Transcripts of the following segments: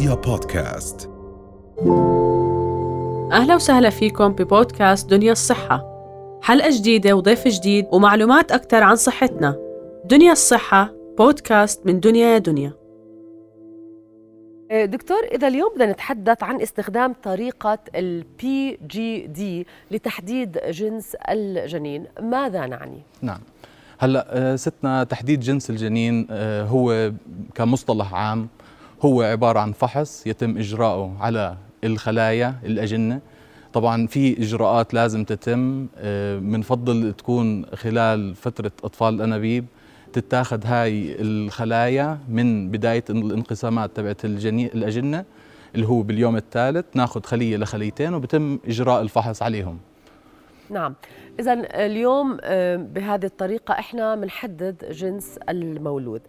رؤيا بودكاست. أهلا وسهلا فيكم ببودكاست دنيا الصحة. حلقة جديدة وضيف جديد ومعلومات أكثر عن صحتنا. دنيا الصحة بودكاست من دنيا يا دنيا. دكتور إذا اليوم بدنا نتحدث عن استخدام طريقة ال PGD لتحديد جنس الجنين ماذا نعني؟ نعم. هلأ آه، ستنا تحديد جنس الجنين آه، هو كمصطلح عام هو عبارة عن فحص يتم إجراؤه على الخلايا الأجنة. طبعا في إجراءات لازم تتم بنفضل آه، تكون خلال فترة أطفال الأنابيب تتاخذ هاي الخلايا من بداية الانقسامات تبعت الأجنة اللي هو باليوم الثالث ناخذ خلية لخليتين وبتم إجراء الفحص عليهم. نعم. إذا اليوم بهذه الطريقة إحنا بنحدد جنس المولود.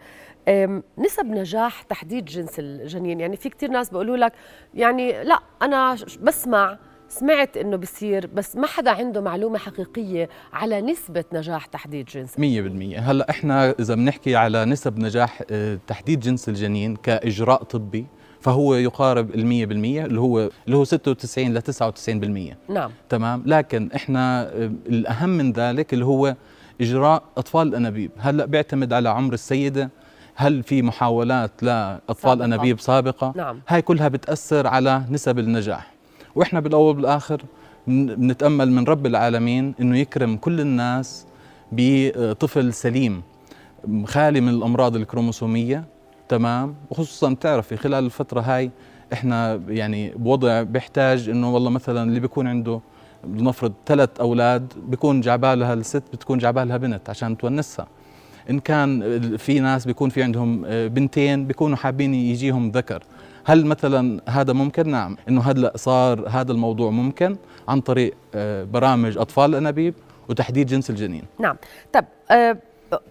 نسب نجاح تحديد جنس الجنين. يعني في كثير ناس بيقولوا لك يعني لا أنا بسمع سمعت إنه بصير بس ما حدا عنده معلومة حقيقية على نسبة نجاح تحديد جنس. 100% هلأ إحنا إذا بنحكي على نسب نجاح آه، تحديد جنس الجنين كإجراء طبي فهو يقارب ال 100% اللي هو اللي هو 96 ل 99% نعم. تمام؟ لكن إحنا آه، الأهم من ذلك اللي هو إجراء أطفال الأنابيب. هلا بيعتمد على عمر السيدة؟ هل في محاولات لأطفال سابقة. أنابيب سابقة؟ نعم. هاي كلها بتأثر على نسب النجاح. وإحنا بالأول بالاخر بنتامل من رب العالمين إنه يكرم كل الناس بطفل سليم خالي من الأمراض الكروموسومية. تمام. وخصوصا بتعرفي خلال الفترة هاي إحنا يعني بوضع بيحتاج إنه والله مثلا اللي بيكون عنده لنفرض ثلاث أولاد بيكون جعبالها الست بتكون جعبالها بنت عشان تونسها. إن كان في ناس بيكون في عندهم بنتين بيكونوا حابين يجيهم ذكر. هل مثلا هذا ممكن؟ نعم. إنه هلا صار هذا الموضوع ممكن عن طريق آه، برامج أطفال الأنابيب وتحديد جنس الجنين. نعم. طب آه،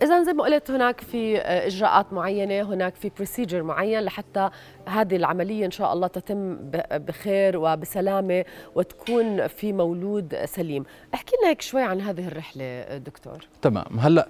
إذا زي ما قلت هناك في آه، إجراءات معينة هناك في بروسيجر معين لحتى هذه العملية إن شاء الله تتم بخير وبسلامة وتكون في مولود سليم. احكي لنا هيك شوي عن هذه الرحلة دكتور. تمام. هلأ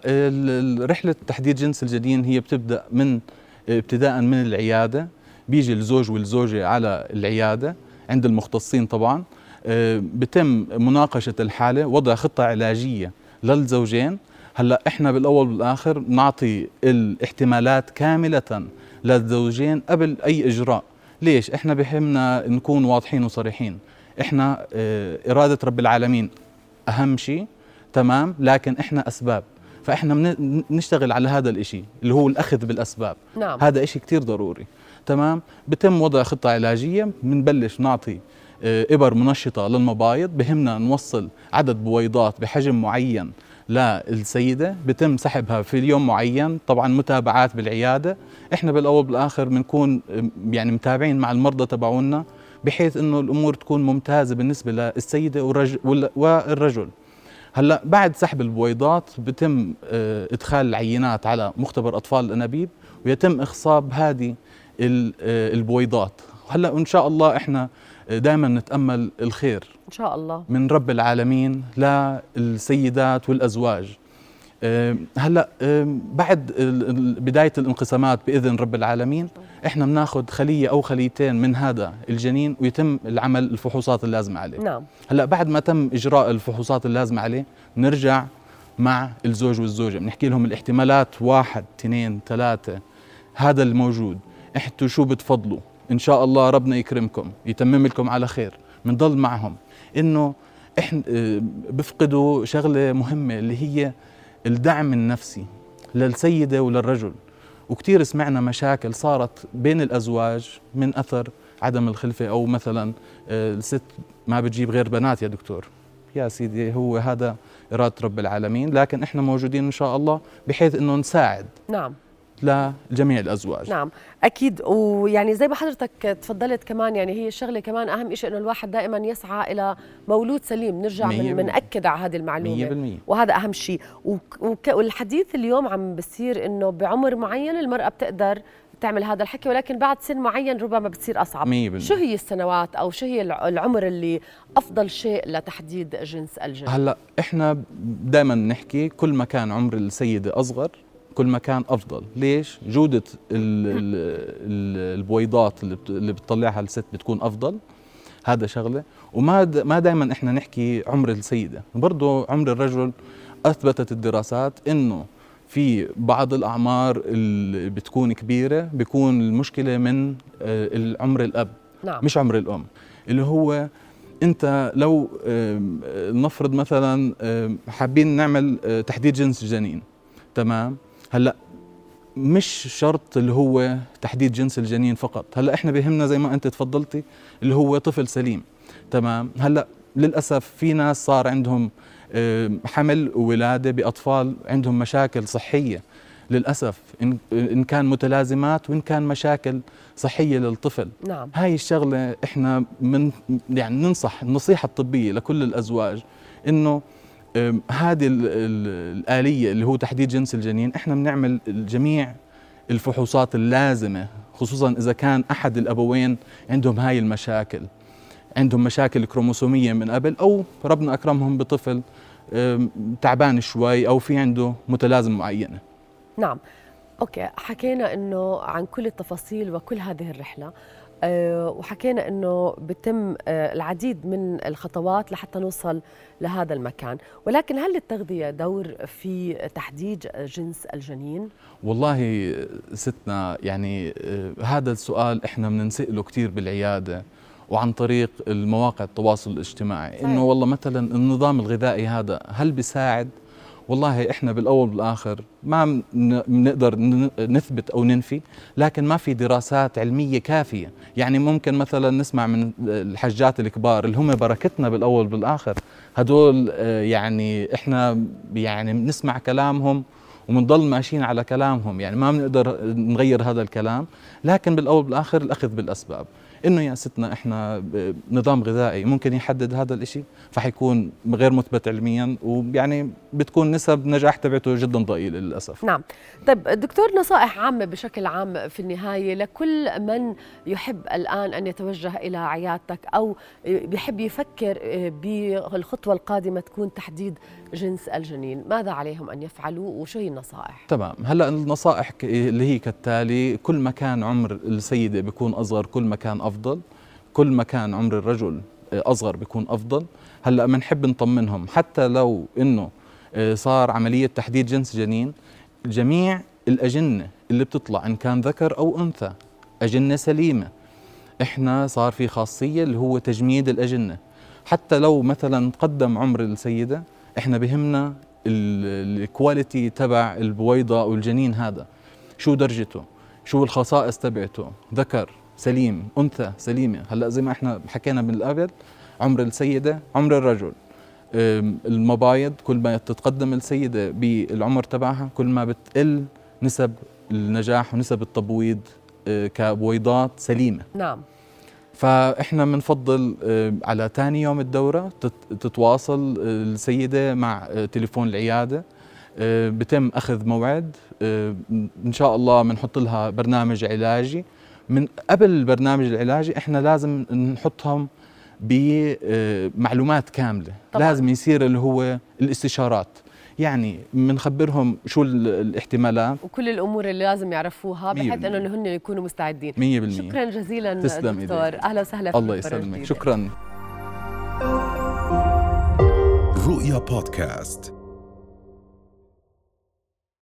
رحلة تحديد جنس الجنين هي بتبدأ من ابتداء من العيادة. بيجي الزوج والزوجة على العيادة عند المختصين طبعا. آه، بتم مناقشة الحالة وضع خطة علاجية للزوجين. هلا إحنا بالأول بالاخر نعطي الاحتمالات كاملة للزوجين قبل أي إجراء. ليش؟ إحنا بهمنا نكون واضحين وصريحين. إحنا آه إرادة رب العالمين أهم شيء تمام؟ لكن إحنا أسباب. فإحنا بنشتغل على هذا الإشي اللي هو الأخذ بالأسباب. نعم. هذا إشي كثير ضروري تمام؟ بتم وضع خطة علاجية بنبلش نعطي آه إبر منشطة للمبايض بهمنا نوصل عدد بويضات بحجم معين للسيدة بتم سحبها في يوم معين طبعا متابعات بالعيادة. إحنا بالأول بالآخر بنكون يعني متابعين مع المرضى تبعونا بحيث إنه الأمور تكون ممتازة بالنسبة للسيدة والرجل والرجل. هلأ بعد سحب البويضات بتم آه، إدخال العينات على مختبر أطفال الأنابيب ويتم إخصاب هذه آه، البويضات. هلأ إن شاء الله إحنا دائما نتأمل الخير إن شاء الله. من رب العالمين للسيدات والأزواج. هلأ بعد بداية الانقسامات بإذن رب العالمين إحنا بناخذ خلية أو خليتين من هذا الجنين ويتم العمل الفحوصات اللازمة عليه. نعم. هلأ بعد ما تم إجراء الفحوصات اللازمة عليه نرجع مع الزوج والزوجة. بنحكي لهم الاحتمالات واحد اثنين ثلاثة هذا الموجود. أنتوا شو بتفضلوا. إن شاء الله ربنا يكرمكم يتمم لكم على خير بنضل معهم. إنه إحنا آه، بفقدوا شغلة مهمة اللي هي الدعم النفسي للسيدة وللرجل. وكثير سمعنا مشاكل صارت بين الأزواج من أثر عدم الخلفة أو مثلا آه، الست ما بتجيب غير بنات يا دكتور. يا سيدي هو هذا إرادة رب العالمين لكن إحنا موجودين إن شاء الله بحيث إنه نساعد. نعم. لجميع الأزواج. نعم أكيد. ويعني زي ما حضرتك تفضلت كمان يعني هي الشغله كمان أهم شيء إنه الواحد دائما يسعى إلى مولود سليم. نرجع من بناكد على هذه المعلومة. 100% وهذا أهم شيء والحديث اليوم عم بصير إنه بعمر معين المرأة بتقدر تعمل هذا الحكي ولكن بعد سن معين ربما بتصير أصعب. 100% شو هي السنوات أو شو هي العمر اللي أفضل شيء لتحديد جنس الجنين هلأ إحنا دائما نحكي كل ما كان عمر السيده أصغر كل ما كان أفضل. ليش؟ جودة ال ال ال البويضات اللي, بت اللي بتطلعها الست بتكون أفضل. هذا شغلة. وما ما دائما إحنا نحكي عمر السيدة. برضه عمر الرجل أثبتت الدراسات إنه في بعض الأعمار اللي بتكون كبيرة بيكون المشكلة من العمر الأب. نعم. مش عمر الأم. اللي هو أنت لو نفرض مثلا حابين نعمل تحديد جنس الجنين تمام؟ هلا مش شرط اللي هو تحديد جنس الجنين فقط. هلا إحنا بهمنا زي ما أنت تفضلتي اللي هو طفل سليم. تمام؟ هلا للأسف في ناس صار عندهم حمل وولادة بأطفال عندهم مشاكل صحية. للأسف إن إن كان متلازمات وإن كان مشاكل صحية للطفل. نعم. هاي الشغلة إحنا من يعني ننصح النصيحة الطبية لكل الأزواج إنه هذه الآلية اللي هو تحديد جنس الجنين إحنا بنعمل جميع الفحوصات اللازمة خصوصا إذا كان أحد الأبوين عندهم هاي المشاكل. عندهم مشاكل كروموسومية من قبل أو ربنا أكرمهم بطفل تعبان شوي أو في عنده متلازمة معينة. نعم. أوكي حكينا أنه عن كل التفاصيل وكل هذه الرحلة. وحكينا إنه بتم أه العديد من الخطوات لحتى نوصل لهذا المكان. ولكن هل للتغذيه دور في تحديد جنس الجنين؟ والله ستنا يعني أه هذا السؤال إحنا بننسأله كثير بالعيادة وعن طريق المواقع التواصل الاجتماعي. إنه والله مثلا النظام الغذائي هذا هل بيساعد؟ والله إحنا بالأول بالاخر ما بنقدر نثبت أو ننفي لكن ما في دراسات علمية كافية. يعني ممكن مثلا نسمع من الحجات الكبار اللي هم بركتنا بالأول بالاخر هدول يعني إحنا يعني بنسمع كلامهم وبنضل ماشيين على كلامهم. يعني ما بنقدر نغير هذا الكلام لكن بالأول بالاخر الأخذ بالأسباب. إنه يا ستنا إحنا نظام غذائي ممكن يحدد هذا الشيء فحيكون غير مثبت علميا ويعني بتكون نسب نجاح تبعته جدا ضئيله للأسف. نعم. طيب دكتور نصائح عامة بشكل عام في النهاية لكل من يحب الآن أن يتوجه إلى عيادتك أو بيحب يفكر بالخطوة القادمة تكون تحديد جنس الجنين ماذا عليهم أن يفعلوا وشو هي النصائح؟ تمام. هلأ النصائح اللي هي كالتالي كل ما كان عمر السيدة بيكون أصغر كل ما كان أفضل. كل ما كان عمر الرجل أصغر بيكون أفضل. هلأ بنحب نطمنهم. حتى لو إنه صار عملية تحديد جنس جنين جميع الأجنة اللي بتطلع إن كان ذكر أو أنثى أجنة سليمة. إحنا صار في خاصية اللي هو تجميد الأجنة. حتى لو مثلا تقدم عمر السيدة إحنا بهمنا الكواليتي تبع البويضة أو الجنين هذا. شو درجته؟ شو الخصائص تبعته؟ ذكر. سليم أنثى سليمة. هلأ زي ما إحنا حكينا من قبل عمر السيدة عمر الرجل. المبايض كل ما تتقدم السيدة بالعمر تبعها كل ما بتقل نسب النجاح ونسب التبويض كبويضات سليمة. نعم. فإحنا بنفضل على ثاني يوم الدورة تتواصل السيدة مع تليفون العيادة بتم أخذ موعد إن شاء الله بنحط لها برنامج علاجي. من قبل البرنامج العلاجي إحنا لازم نحطهم بمعلومات كاملة. طبعا. لازم يصير اللي هو الاستشارات. يعني بنخبرهم شو الاحتمالات. وكل الأمور اللي لازم يعرفوها بحيث إنه هن يكونوا مستعدين. 100% شكرا جزيلا تسلم دكتور. إيديك. أهلا وسهلا الله يسلمك. شكرا. رؤيا بودكاست.